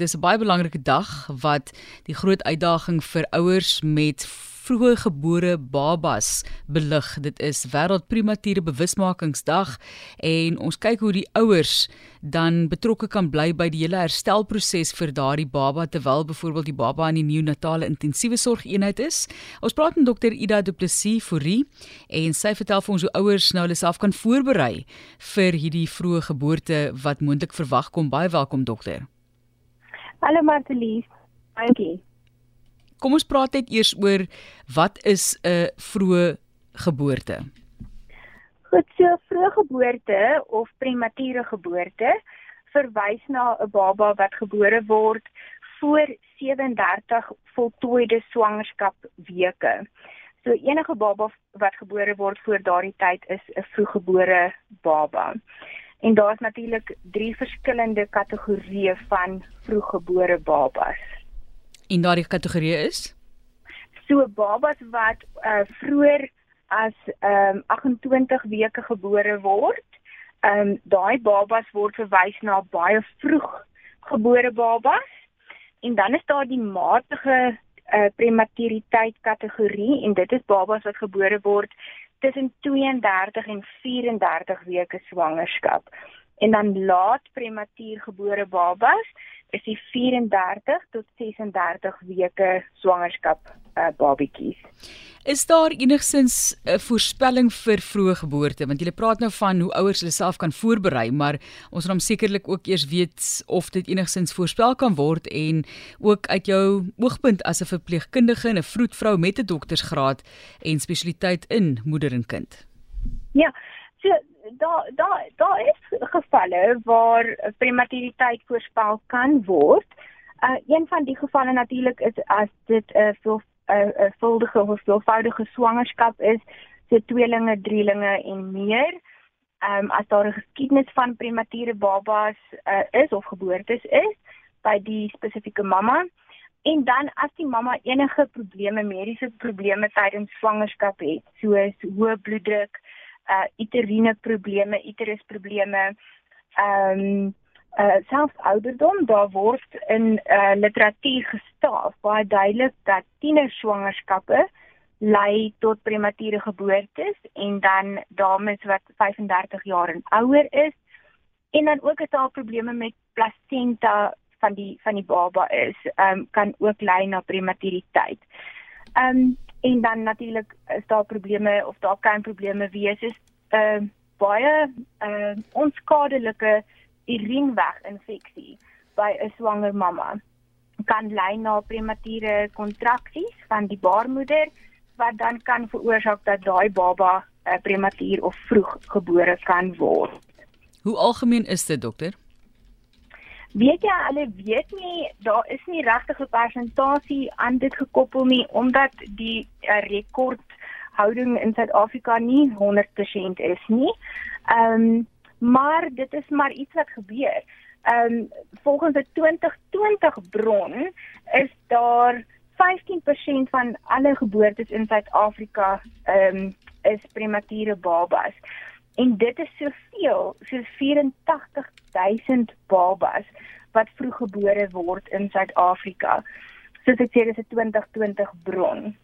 dit is 'n baie belangrike dag wat die groot uitdaging vir ouers met vroeggebore babas belig. Dit is wêreld premature bewusmakingsdag en ons kyk hoe die ouers dan betrokke kan bly by die hele herstelproses vir daardie baba terwyl byvoorbeeld die baba in die neonatale intensiewe sorgeenheid is. Ons praat met dokter Ida Du Plessis Fourie en sy vertel vir ons hoe ouers nou hulle self kan voorberei vir hierdie vroeë geboorte wat moontlik verwag kom. Baie welkom dokter. Hallo Martelies. Dankie. Kom ons praat net eers oor wat is 'n vroeë geboorte? Goed, so vroeë geboorte of premature geboorte verwys na 'n baba wat gebore word voor 37 voltooide swangerskap weke. So enige baba wat gebore word voor daardie tyd is 'n vroeggebore baba. En daar's natuurlik drie verskillende kategorieë van vroeggebore babas. En daardie kategorie is so babas wat uh, vroeër as um, 28 weke gebore word. Ehm um, daai babas word verwys na baie vroeg gebore babas. En dan is daar die matige uh, prematuriteit kategorie en dit is babas wat gebore word tussen 32 en 34 weke swangerskap. En dan laat prematuur gebore babas is die 34 tot 36 weke swangerskap uh, babatjies. Is daar enigsins 'n voorspelling vir vroeë geboorte? Want jy praat nou van hoe ouers hulle self kan voorberei, maar ons moet hom sekerlik ook eers weet of dit enigsins voorspel kan word en ook uit jou oogpunt as 'n verpleegkundige en 'n vroedvrou met 'n doktorsgraad en spesialiteit in moeder en kind. Ja, so daar daar daar is gevalle waar prematuriteit voorspel kan word. Uh een van die gevalle natuurlik is as dit 'n uh, veel 'n uh, 'n voldige of veelvoudige swangerskap is, so tweelinge, drielinge en meer. Ehm um, as daar 'n geskiedenis van premature babas uh, is of geboortes is by die spesifieke mamma en dan as die mamma enige probleme, mediese probleme tydens swangerskap het, soos hoë bloeddruk, uh uteriene probleme, uterus probleme. Ehm um, uh selfs ouderdom, daar word in uh literatuur gestaaf baie duidelik dat tienerswangerskappe lei tot premature geboortes en dan dames wat 35 jaar en ouer is en dan ook as daar probleme met plasenta van die van die baba is, ehm um, kan ook lei na prematuriteit. Ehm um, en dan natuurlik is daar probleme of daar kan probleme wees is 'n uh, baie uh, onskadelike urineweginfeksie by 'n swanger mamma kan lei na premature kontraksies van die baarmoeder wat dan kan veroorsaak dat daai baba uh, prematuur of vroeg gebore kan word. Hoe algemeen is dit dokter? Weet jy hulle weet nie daar is nie regtig 'n persentasie aan dit gekoppel nie omdat die uh, rekordhouding in Suid-Afrika nie 100% is nie. Ehm um, maar dit is maar iets wat gebeur. Ehm um, volgens 'n 2020 bron is daar 15% van alle geboortes in Suid-Afrika ehm um, is premature babas en dit is soveel soos 84000 babas wat vroeggebore word in Suid-Afrika. Soos ek sê dis 'n 2020 bron.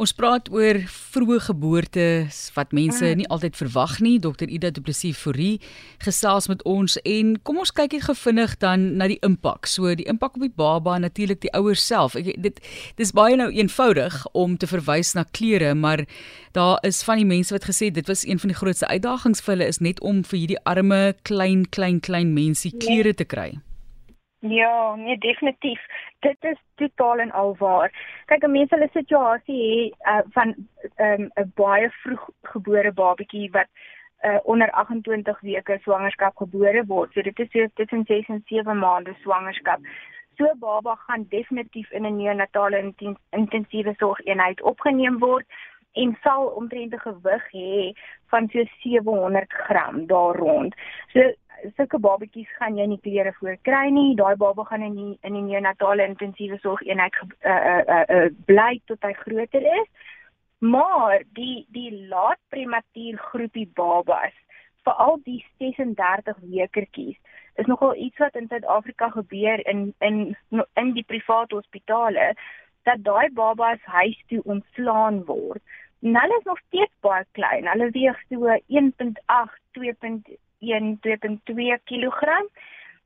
Ons praat oor vroeë geboortes wat mense mm. nie altyd verwag nie. Dr Ida Du Plessis Fourie gesels met ons en kom ons kyk net gevinnig dan na die impak. So die impak op die baba en natuurlik die ouers self. Ek dit dis baie nou eenvoudig om te verwys na klere, maar daar is van die mense wat gesê dit was een van die grootste uitdagings vir hulle is net om vir hierdie arme klein klein klein mensie nee. klere te kry. Ja, nee definitief. Dit is totaal en al waar. Kyk, 'n mens hulle situasie hê uh, van 'n um, baie vroeg gebore babatjie wat uh, onder 28 weke swangerskap gebore word. So dit is so tussen 6 en 7 maande swangerskap. So baba gaan definitief in 'n neonatale intensiewe sorgeenheid opgeneem word en sal omtrent 'n gewig hê van so 700 gram daar rond. So sulke babatjies gaan jy nie klere voor kry nie. Daai baba gaan in die in die neonatale intensiewe sorg eenheid uh, uh, uh, uh, bly tot hy groter is. Maar die die laat prematuur groepie babas, veral die 36 wekertjies, is nogal iets wat in Suid-Afrika gebeur in in in die private hospitale dat daai babas huis toe ontslaan word. En hulle is nog steeds baie klein. Hulle weeg so 1.8, 2.1, 2.2 kg.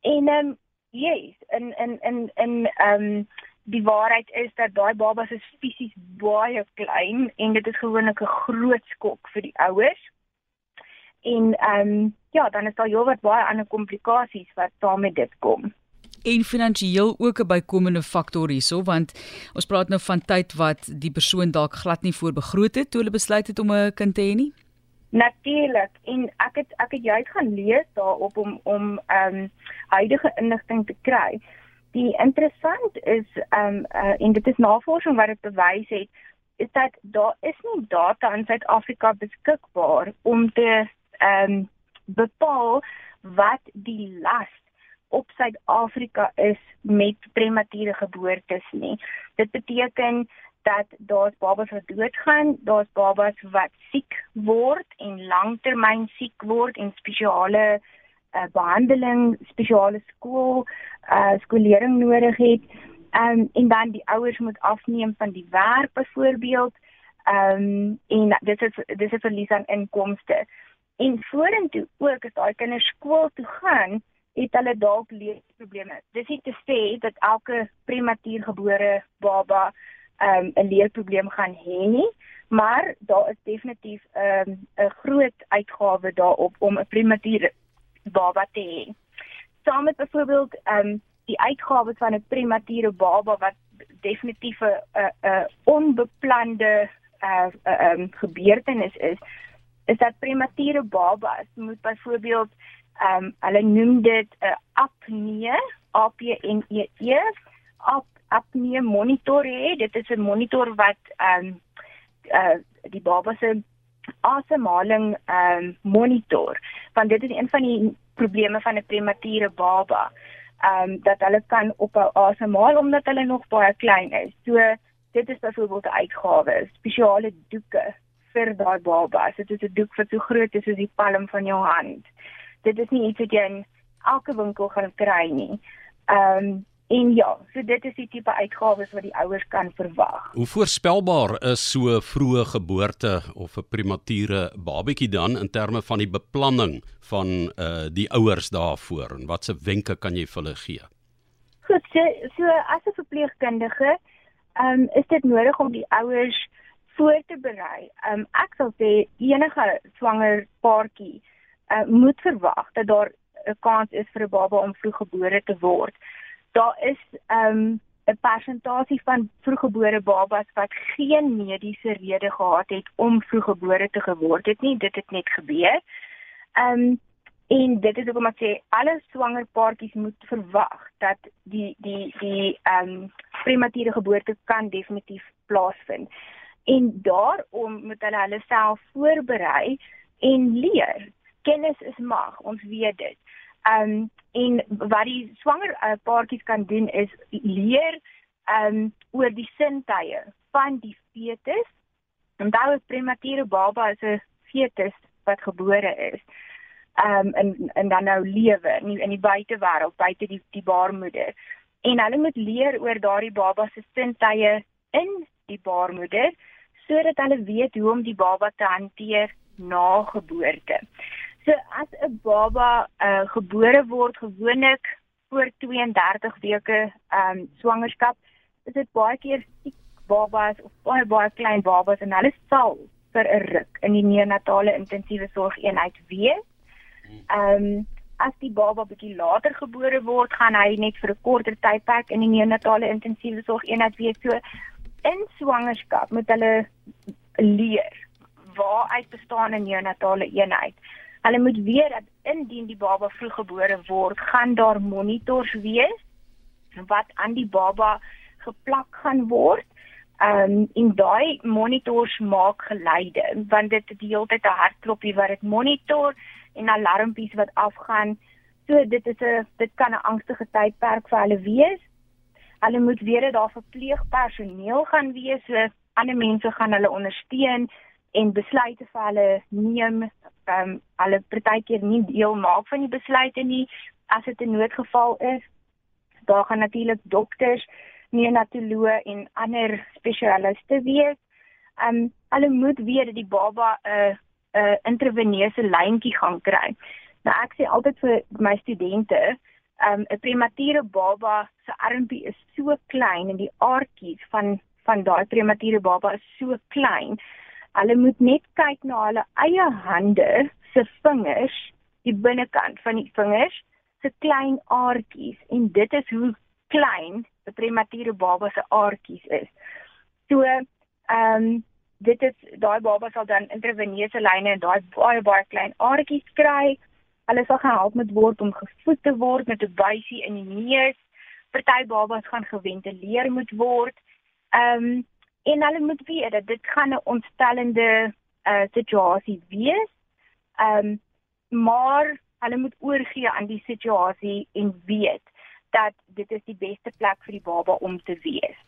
En ehm um, yes, in in in in ehm um, die waarheid is dat daai babas is fisies baie klein en dit is gewoonlik 'n groot skok vir die ouers. En ehm um, ja, dan is daar heelwat baie ander komplikasies wat daarmee dit kom en finansiëel ook 'n bykomende faktor hierso want ons praat nou van tyd wat die persoon dalk glad nie voorbegroot het toe hulle besluit het om 'n kind te hê nie. Natuurlik en ek het ek het juist gaan lees daarop om om ehm um, huidige inligting te kry. Die interessant is ehm um, uh, en dit is navorsing wat dit bewys het is dat daar is nie data in Suid-Afrika beskikbaar om te ehm um, bepaal wat die las op Suid-Afrika is met premature geboortes nie. Dit beteken dat daar's babas wat doodgaan, daar's babas wat siek word en langtermyn siek word en spesiale uh, behandeling, spesiale skool, uh, skolering nodig het. Um, en dan die ouers moet afneem van die werk byvoorbeeld. Um, en dit is dis 'n verlies aan inkomste. En vorentoe ook as daai kinders skool toe gaan, het hulle dalk leerprobleme. Dis nie te sê dat elke prematuurgebore baba ehm, 'n um, leerprobleem gaan hê nie, maar daar is definitief ehm, 'n um, groot uitgawe daarop om 'n prematuur baba te hê. Saam met byvoorbeeld um, die uitgawes van 'n premature baba wat definitief 'n 'n onbeplande uh, uh, um, gebeurtenis is, is dat premature babas moet byvoorbeeld ehm um, hulle noem dit 'n uh, apnee, A P N E E, ap apnee monitor hê. Dit is 'n monitor wat ehm um, uh, die baba se asemhaling ehm um, monitor. Want dit is een van die probleme van 'n premature baba. Ehm um, dat hulle kan ophou asemhaal omdat hulle nog baie klein is. So dit is byvoorbeeld 'n uitgawe, spesiale doeke vir daai baba. Dit is 'n doek wat so groot is soos die palm van jou hand dit is nie iets wat jy in elke winkel gaan kry nie. Ehm um, en ja, so dit is die tipe uitgawes wat die ouers kan verwag. Hoe voorspelbaar is so vroeë geboorte of 'n premature babatjie dan in terme van die beplanning van uh die ouers daarvoor en watse wenke kan jy vir hulle gee? Goed, so, so as 'n verpleegkundige, ehm um, is dit nodig om die ouers voor te berei. Ehm um, ek sal sê enige swanger paartjie uh, moet verwag dat daar 'n kans is vir 'n baba om vroeggebore te word. Daar is ehm, 'n um, persentasie van vroeggebore babas wat geen mediese rede gehad het om vroeggebore te geword het nie. Dit het net gebeur. Ehm um, en dit is hoekom ek sê alle swanger paartjies moet verwag dat die die die ehm um, premature geboorte kan definitief plaasvind. En daarom moet hulle hulle self voorberei en leer kennis is mag, ons weet dit. Ehm um, en wat die swanger uh, paartjies kan doen is leer ehm um, oor die sintuie van die fetus. En daai premature baba is 'n fetus wat gebore is. Ehm um, en en dan nou lewe in in die buitewêreld, buite die die baarmoeder. En hulle moet leer oor daardie baba se sintuie in die baarmoeder sodat hulle weet hoe om die baba te hanteer na geboorte. So as 'n baba uh, gebore word gewoonlik voor 32 weke ehm um, swangerskap, is dit baie keer siek babas of baie baie klein babas en hulle sal vir 'n ruk in die neonatale intensiewe sorgeenheid wees. Ehm um, as die baba bietjie later gebore word, gaan hy net vir 'n korter tydperk in die neonatale intensiewe sorgeenheid wees. So in swangerskap moet hulle leer waar uit bestaan 'n neonatale eenheid. Hulle moet weet dat indien die baba vroeggebore word, gaan daar monitors wees wat aan die baba geplak gaan word. Ehm um, en daai monitors maak geluide want dit het die hele tyd 'n hartklopie wat dit monitor en alarmpies wat afgaan. So dit is 'n dit kan 'n angstige tydperk vir hulle wees. Hulle moet weet dat daar verpleegpersoneel gaan wees, so ander mense gaan hulle ondersteun en besluite vir hulle neem ehm um, hulle partykeer nie deel maak van die besluite nie as dit 'n noodgeval is. Daar gaan natuurlik dokters, neonatoloë en ander spesialiste wees. Um hulle moet weet dat die baba 'n uh, 'n uh, intraveneuse lyntjie gaan kry. Nou ek sê altyd vir my studente, um, 'n premature baba se armpie is so klein en die aardkies van van daai premature baba is so klein. Hulle moet net kyk na hulle eie hande se vingers, die binnekant van die vingers, se klein aardkies en dit is hoe klein 'n premature baba se aardkies is. So, ehm um, dit is daai baba sal dan intraveneuse lyne en daai baie baie klein aardkies kry. Hulle sal gehelp met word om gevoed te word met 'n buisie in die neus. Party babas gaan geventileer moet word. Ehm um, en hulle moet weet dat dit gaan 'n ontstellende uh, situasie wees. Ehm um, maar hulle moet oorgee aan die situasie en weet dat dit is die beste plek vir die baba om te wees.